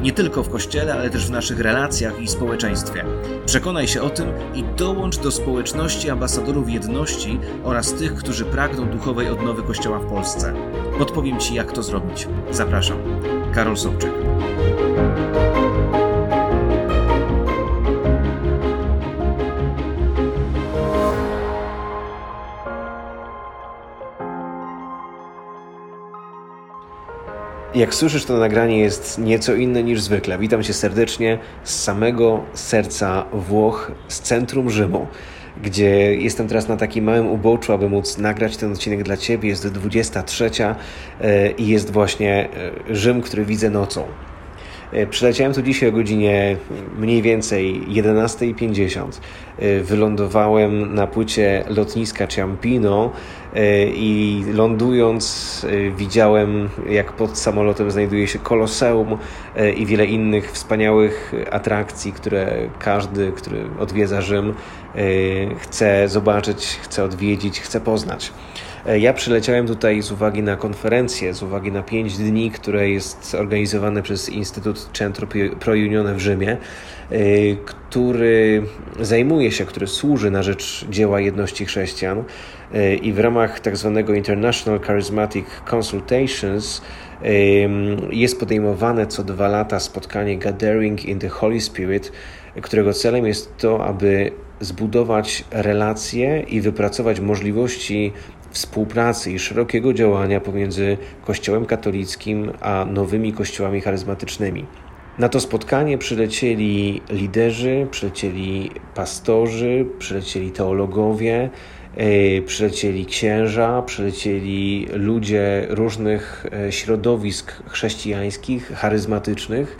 Nie tylko w kościele, ale też w naszych relacjach i społeczeństwie. Przekonaj się o tym i dołącz do społeczności ambasadorów jedności oraz tych, którzy pragną duchowej odnowy Kościoła w Polsce. Podpowiem Ci, jak to zrobić. Zapraszam. Karol Sobczyk. Jak słyszysz, to nagranie jest nieco inne niż zwykle. Witam cię serdecznie z samego serca Włoch, z centrum Rzymu, gdzie jestem teraz na takim małym uboczu, aby móc nagrać ten odcinek dla ciebie. Jest 23 e, i jest właśnie e, Rzym, który widzę nocą. E, przyleciałem tu dzisiaj o godzinie mniej więcej 11.50. E, wylądowałem na płycie lotniska Ciampino e, i lądując widziałem, jak pod samolotem znajduje się Koloseum i wiele innych wspaniałych atrakcji, które każdy, który odwiedza Rzym, chce zobaczyć, chce odwiedzić, chce poznać. E, ja przyleciałem tutaj z uwagi na konferencję, z uwagi na pięć dni, które jest organizowane przez Instytut Centro Pro Unione w Rzymie, e, który zajmuje się, który służy na rzecz dzieła jedności chrześcijan e, i w ramach tak zwanego International Charismatic Consultations jest podejmowane co dwa lata spotkanie Gathering in the Holy Spirit, którego celem jest to, aby zbudować relacje i wypracować możliwości współpracy i szerokiego działania pomiędzy Kościołem katolickim a nowymi kościołami charyzmatycznymi. Na to spotkanie przylecieli liderzy, przylecieli pastorzy, przylecieli teologowie, przylecieli księża, przylecieli ludzie różnych e, środowisk chrześcijańskich, charyzmatycznych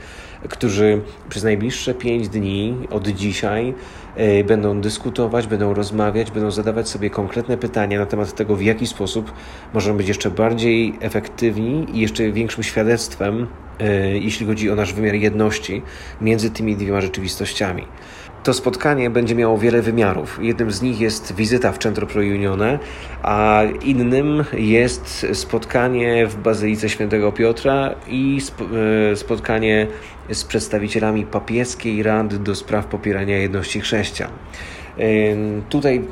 którzy przez najbliższe pięć dni od dzisiaj e, będą dyskutować, będą rozmawiać, będą zadawać sobie konkretne pytania na temat tego, w jaki sposób możemy być jeszcze bardziej efektywni i jeszcze większym świadectwem, e, jeśli chodzi o nasz wymiar jedności między tymi dwiema rzeczywistościami. To spotkanie będzie miało wiele wymiarów. Jednym z nich jest wizyta w Centro Pro Unione, a innym jest spotkanie w Bazylice Świętego Piotra i e, spotkanie z przedstawicielami papieskiej Rady do spraw popierania jedności chrześcijan. E, tutaj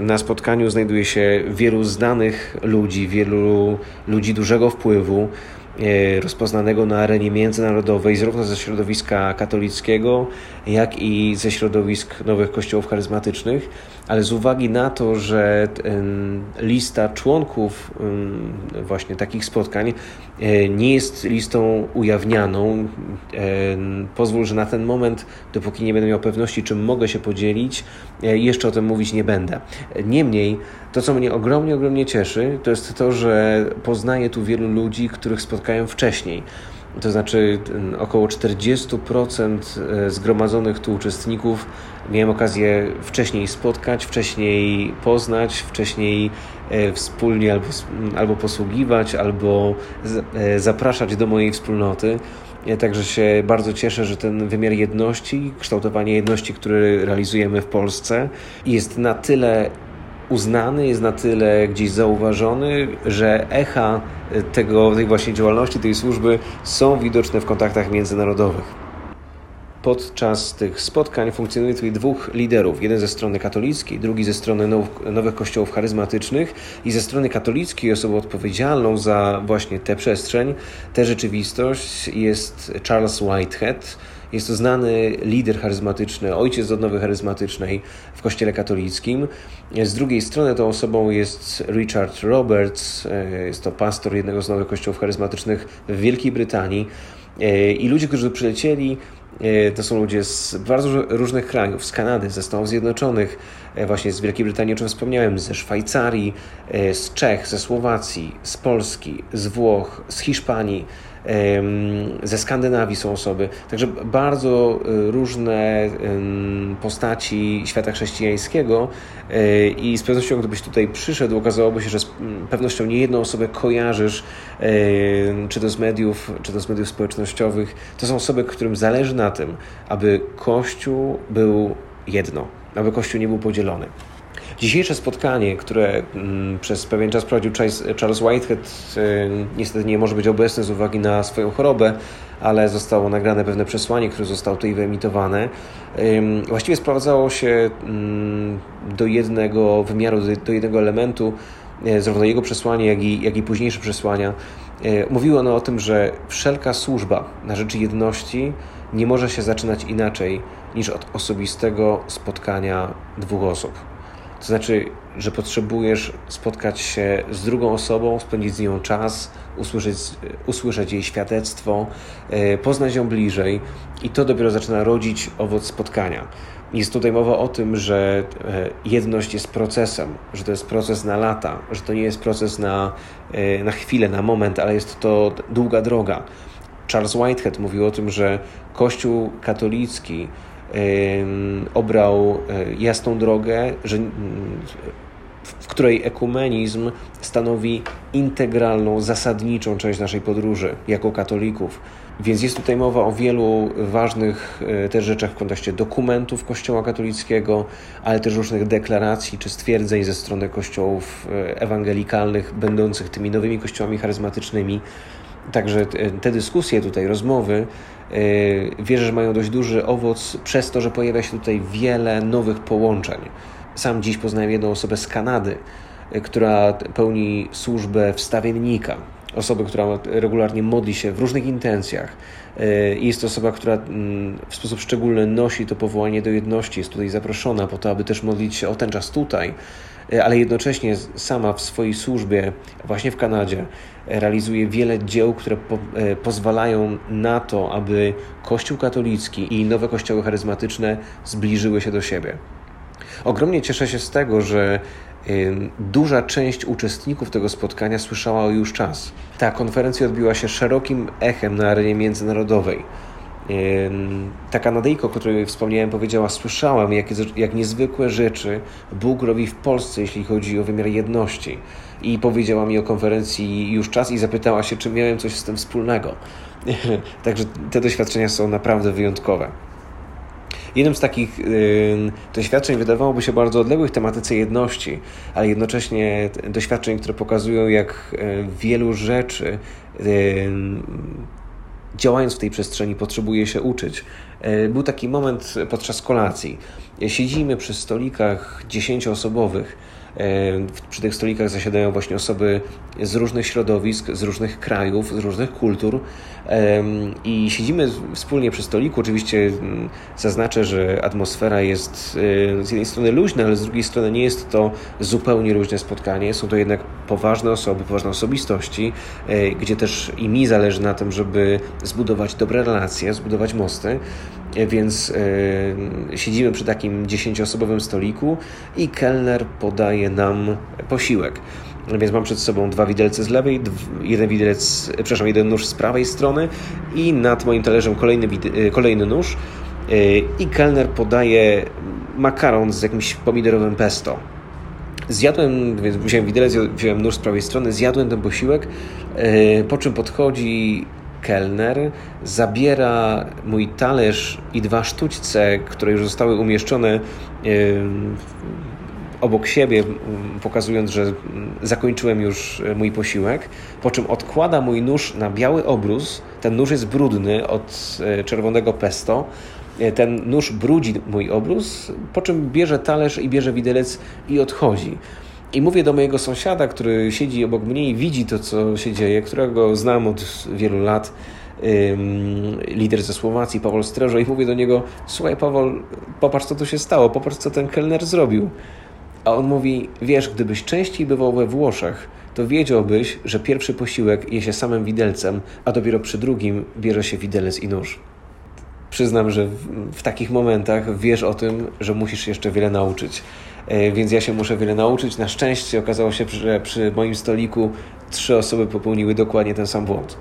na spotkaniu znajduje się wielu znanych ludzi, wielu ludzi dużego wpływu. E, rozpoznanego na arenie międzynarodowej, zarówno ze środowiska katolickiego, jak i ze środowisk nowych kościołów charyzmatycznych, ale z uwagi na to, że lista członków właśnie takich spotkań e, nie jest listą ujawnianą, pozwól, że na ten moment, dopóki nie będę miał pewności, czym mogę się podzielić, e, jeszcze o tym mówić nie będę. Niemniej, to co mnie ogromnie, ogromnie cieszy, to jest to, że poznaję tu wielu ludzi, których spotkałem wcześniej. To znaczy około 40% e, zgromadzonych tu uczestników miałem okazję wcześniej spotkać, wcześniej poznać, wcześniej e, wspólnie albo, albo posługiwać, albo e, zapraszać do mojej wspólnoty. Także się bardzo cieszę, że ten wymiar jedności, kształtowanie jedności, który realizujemy w Polsce, jest na tyle uznany, jest na tyle gdzieś zauważony, że echa tego, tej właśnie działalności, tej służby są widoczne w kontaktach międzynarodowych. Podczas tych spotkań funkcjonuje tutaj dwóch liderów. Jeden ze strony katolickiej, drugi ze strony now, nowych kościołów charyzmatycznych. I ze strony katolickiej osobą odpowiedzialną za właśnie tę przestrzeń, tę rzeczywistość jest Charles Whitehead, jest to znany lider charyzmatyczny, ojciec odnowy charyzmatycznej w Kościele katolickim. Z drugiej strony tą osobą jest Richard Roberts, e, jest to pastor jednego z nowych kościołów charyzmatycznych w Wielkiej Brytanii. E, I ludzie, którzy przylecieli, to są ludzie z bardzo różnych krajów, z Kanady, ze Stanów Zjednoczonych, właśnie z Wielkiej Brytanii, o czym wspomniałem, ze Szwajcarii, z Czech, ze Słowacji, z Polski, z Włoch, z Hiszpanii, ze Skandynawii są osoby. Także bardzo e, różne postaci świata chrześcijańskiego e, i z pewnością gdybyś tutaj przyszedł, okazałoby się, że z pewnością nie jedną osobę kojarzysz, czy to z mediów, czy to z mediów społecznościowych. To są osoby, którym zależy na tym, aby Kościół był jedno, aby Kościół nie był podzielony. Dzisiejsze spotkanie, które mm, przez pewien czas prowadził Charles Whitehead, y, niestety nie może być obecny z uwagi na swoją chorobę, ale zostało nagrane pewne przesłanie, które zostało tutaj wyemitowane. Właściwie sprowadzało się mm, do jednego wymiaru, do jednego elementu, y, zarówno jego przesłanie, jak i, jak i późniejsze przesłania. Y, mówiło ono o tym, że wszelka służba na rzecz jedności nie może się zaczynać inaczej niż od osobistego spotkania dwóch osób. To znaczy, że potrzebujesz spotkać się z drugą osobą, spędzić z nią czas, usłyszeć, usłyszeć jej świadectwo, e, poznać ją bliżej i to dopiero zaczyna rodzić owoc spotkania. Jest tutaj mowa o tym, że e, jedność jest procesem, że to jest proces na lata, że to nie jest proces na, e, na chwilę, na moment, ale jest to długa droga. Charles Whitehead mówił o tym, że Kościół katolicki obrał e, jasną drogę, że, w której ekumenizm stanowi integralną, zasadniczą część naszej podróży jako katolików. Więc jest tutaj mowa o wielu ważnych e, też rzeczach w kontekście dokumentów Kościoła katolickiego, ale też różnych deklaracji czy stwierdzeń ze strony kościołów e, ewangelikalnych, będących tymi nowymi kościołami charyzmatycznymi. Także te dyskusje tutaj, rozmowy, yy, wierzę, że mają dość duży owoc przez to, że pojawia się tutaj wiele nowych połączeń. Sam dziś poznałem jedną osobę z Kanady, yy, która pełni służbę wstawiennika, osoby, która regularnie modli się w różnych intencjach. Yy, jest to osoba, która mm, w sposób szczególny nosi to powołanie do jedności, jest tutaj zaproszona po to, aby też modlić się o ten czas tutaj E, ale jednocześnie sama w swojej służbie, właśnie w Kanadzie, realizuje wiele dzieł, które po, e, pozwalają na to, aby Kościół katolicki i nowe kościoły charyzmatyczne zbliżyły się do siebie. Ogromnie cieszę się z tego, że duża część uczestników tego spotkania słyszała już czas. Ta konferencja odbiła się szerokim echem na arenie międzynarodowej. Ta Kanadyjka, o której wspomniałem, powiedziała: Słyszałam, jak, jak niezwykłe rzeczy Bóg robi w Polsce, jeśli chodzi o wymiar jedności. I powiedziała mi o konferencji już czas i zapytała się, czy miałem coś z tym wspólnego. Także te doświadczenia są naprawdę wyjątkowe. Jednym z takich doświadczeń wydawałoby się bardzo odległych tematyce jedności, ale jednocześnie doświadczeń, które pokazują, jak yy, wielu rzeczy działając w tej przestrzeni, potrzebuje się uczyć. E, był taki moment podczas kolacji. Siedzimy przy stolikach dziesięcioosobowych przy tych stolikach zasiadają właśnie osoby z różnych środowisk, z różnych krajów, z różnych kultur i siedzimy wspólnie przy stoliku. Oczywiście mm, zaznaczę, że atmosfera jest e, z jednej strony luźna, ale z drugiej strony nie jest to zupełnie luźne spotkanie. Są to jednak poważne osoby, poważne osobistości, e, gdzie też i mi zależy na tym, żeby zbudować dobre relacje, zbudować mosty. Więc siedzimy przy takim dziesięcioosobowym stoliku i kelner podaje nam posiłek. Więc mam przed sobą dwa widelce z lewej, jeden widelec, przepraszam, jeden nóż z prawej strony i nad moim talerzem kolejny, y, kolejny nóż. Y, I kelner podaje makaron z jakimś pomidorowym pesto. Zjadłem, więc wziąłem widelec, wziąłem nóż z prawej strony, zjadłem ten posiłek, y, po czym podchodzi kelner, zabiera mój talerz i dwa sztućce, które już zostały umieszczone obok siebie, pokazując, że zakończyłem już e, mój posiłek, po czym odkłada mój nóż na biały obrus. Ten nóż jest brudny od e, czerwonego pesto. E, ten nóż brudzi mój obrus, po czym bierze talerz i bierze widelec i odchodzi. I mówię do mojego sąsiada, który siedzi obok mnie i widzi to, co się dzieje, którego znam od wielu lat, lider ze Słowacji, Paweł Streżo, i mówię do niego: Słuchaj, Paweł, popatrz, co tu się stało, popatrz, co ten kelner zrobił. A on mówi: Wiesz, gdybyś częściej bywał we Włoszech, to wiedziałbyś, że pierwszy posiłek je się samym widelcem, a dopiero przy drugim bierze się widelec i nóż. Przyznam, że w, w takich momentach wiesz o tym, że musisz jeszcze wiele nauczyć. E, więc ja się muszę wiele nauczyć. Na szczęście okazało się, że przy moim stoliku trzy osoby popełniły dokładnie ten sam błąd.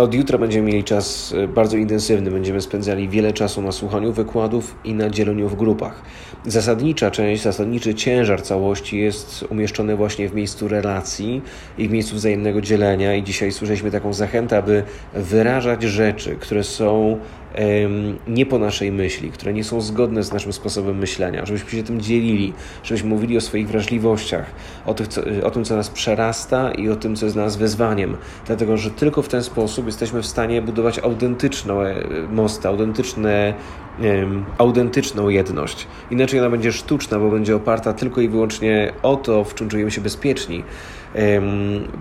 Od jutra będziemy mieli czas e, bardzo intensywny. Będziemy spędzali wiele czasu na słuchaniu wykładów i na dzieleniu w grupach. Zasadnicza część, zasadniczy ciężar całości jest umieszczony właśnie w miejscu relacji i w miejscu wzajemnego dzielenia. I dzisiaj słyszeliśmy taką zachętę, aby wyrażać rzeczy, które są nie po naszej myśli, które nie są zgodne z naszym sposobem myślenia, żebyśmy się tym dzielili, żebyśmy mówili o swoich wrażliwościach, o, tych, co, o tym, co nas przerasta i o tym, co jest dla nas wyzwaniem. Dlatego, że tylko w ten sposób jesteśmy w stanie budować autentyczne mosty, autentyczne autentyczną jedność. Inaczej ona będzie sztuczna, bo będzie oparta tylko i wyłącznie o to, w czym czujemy się bezpieczni.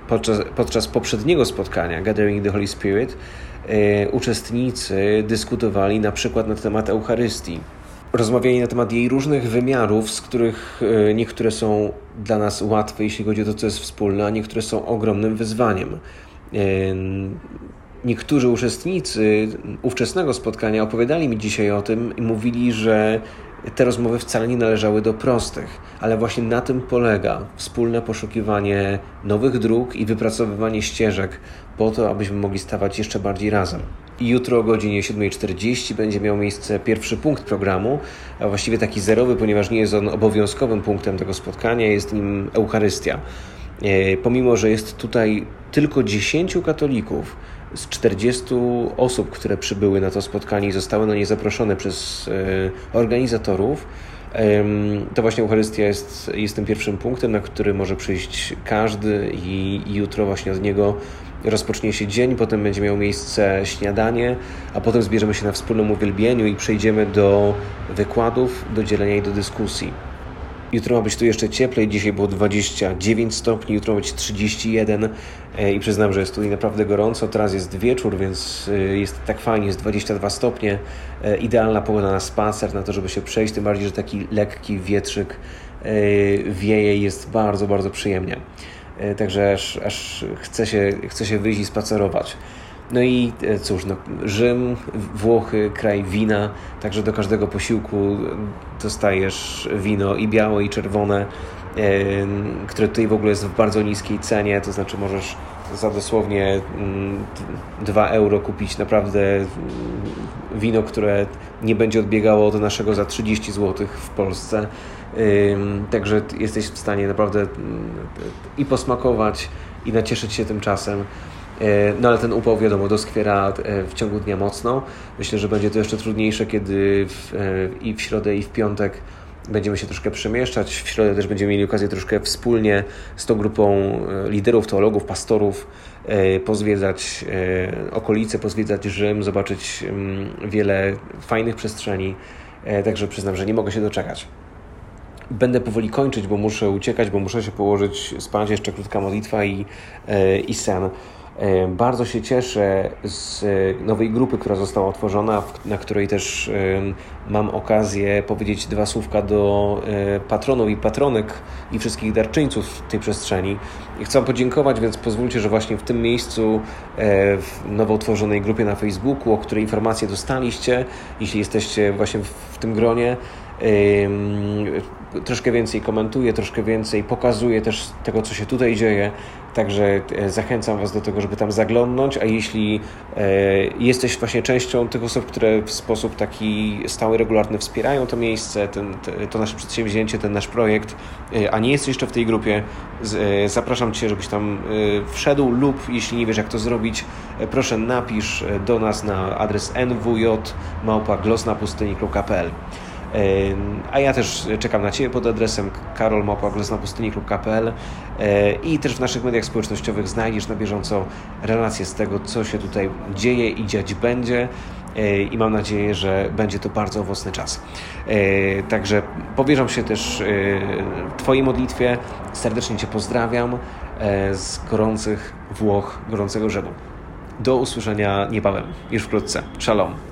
Podczas, podczas poprzedniego spotkania, Gathering the Holy Spirit, uczestnicy dyskutowali na przykład na temat Eucharystii. Rozmawiali na temat jej różnych wymiarów, z których e, niektóre są dla nas łatwe, jeśli chodzi o to, co jest wspólne, a niektóre są ogromnym wyzwaniem. E, niektórzy uczestnicy ówczesnego spotkania opowiadali mi dzisiaj o tym i mówili, że te rozmowy wcale nie należały do prostych, ale właśnie na tym polega wspólne poszukiwanie nowych dróg i wypracowywanie ścieżek po to, abyśmy mogli stawać jeszcze bardziej razem. I jutro o godzinie 7.40 będzie miał miejsce pierwszy punkt programu, a właściwie taki zerowy, ponieważ nie jest on obowiązkowym punktem tego spotkania, jest nim Eucharystia. E, pomimo, że jest tutaj tylko 10 katolików, z 40 osób, które przybyły na to spotkanie i zostały na nie zaproszone przez e, organizatorów, to właśnie Eucharystia jest, jest tym pierwszym punktem, na który może przyjść każdy i, jutro właśnie od niego rozpocznie się dzień, potem będzie miało miejsce śniadanie, a potem zbierzemy się na wspólnym uwielbieniu i przejdziemy do wykładów, do dzielenia i do dyskusji. Jutro ma być tu jeszcze cieplej, dzisiaj było 29 stopni, jutro ma być 31 e, i przyznam, że jest tu naprawdę gorąco. Teraz jest wieczór, więc e, jest tak fajnie, jest 22 stopnie. E, idealna pogoda na spacer, na to, żeby się przejść, tym bardziej, że taki lekki wietrzyk wieje i jest bardzo, bardzo przyjemnie. Także aż, aż chce, się, chce się wyjść i spacerować. No i e, cóż, no, Rzym, Włochy, kraj wina, także do każdego posiłku dostajesz wino i białe, i czerwone, e, które tutaj w ogóle jest w bardzo niskiej cenie, to znaczy możesz za dosłownie 2 mm, euro kupić naprawdę mm, wino, które nie będzie odbiegało od naszego za 30 zł w Polsce. Także jesteś w stanie naprawdę mm, i posmakować, i nacieszyć się tym czasem. E, no ale ten upał, wiadomo, doskwiera e, w ciągu dnia mocno. Myślę, że będzie to jeszcze trudniejsze, kiedy w, e, i w środę, i w piątek będziemy się troszkę przemieszczać. W środę też będziemy mieli okazję troszkę wspólnie z tą grupą liderów, teologów, pastorów pozwiedzać okolice, pozwiedzać Rzym, zobaczyć mm, wiele fajnych przestrzeni. Także przyznam, że nie mogę się doczekać. Będę powoli kończyć, bo muszę uciekać, bo muszę się położyć, spać, jeszcze krótka modlitwa i, i sen. E, bardzo się cieszę z nowej grupy, która została otworzona, na której też e, mam okazję powiedzieć dwa słówka do e, patronów i patronek i wszystkich darczyńców tej przestrzeni. I chcę podziękować, więc pozwólcie, że właśnie w tym miejscu, w nowo utworzonej grupie na Facebooku, o której informacje dostaliście, jeśli jesteście właśnie w tym gronie, troszkę więcej komentuję, troszkę więcej pokazuję też tego, co się tutaj dzieje. Także e, zachęcam Was do tego, żeby tam zaglądnąć, a jeśli e, jesteś właśnie częścią tych osób, które w sposób taki stały, regularny wspierają to miejsce, ten, to nasze przedsięwzięcie, ten nasz projekt, e, a nie jesteś jeszcze w tej grupie, zapraszam Cię, żebyś tam wszedł lub jeśli nie wiesz jak to zrobić, proszę napisz do nas na adres nwj.małpa.glosnapustyni.pl a ja też czekam na Ciebie pod adresem karolmałpa.glesnapustyni.pl i też w naszych mediach społecznościowych znajdziesz na bieżąco relacje z tego, co się tutaj dzieje i dziać będzie i mam nadzieję, że będzie to bardzo owocny czas. Także powierzam się też Twojej modlitwie, serdecznie Cię pozdrawiam z gorących Włoch, gorącego Rzymu. Do usłyszenia niebawem, już wkrótce. Shalom.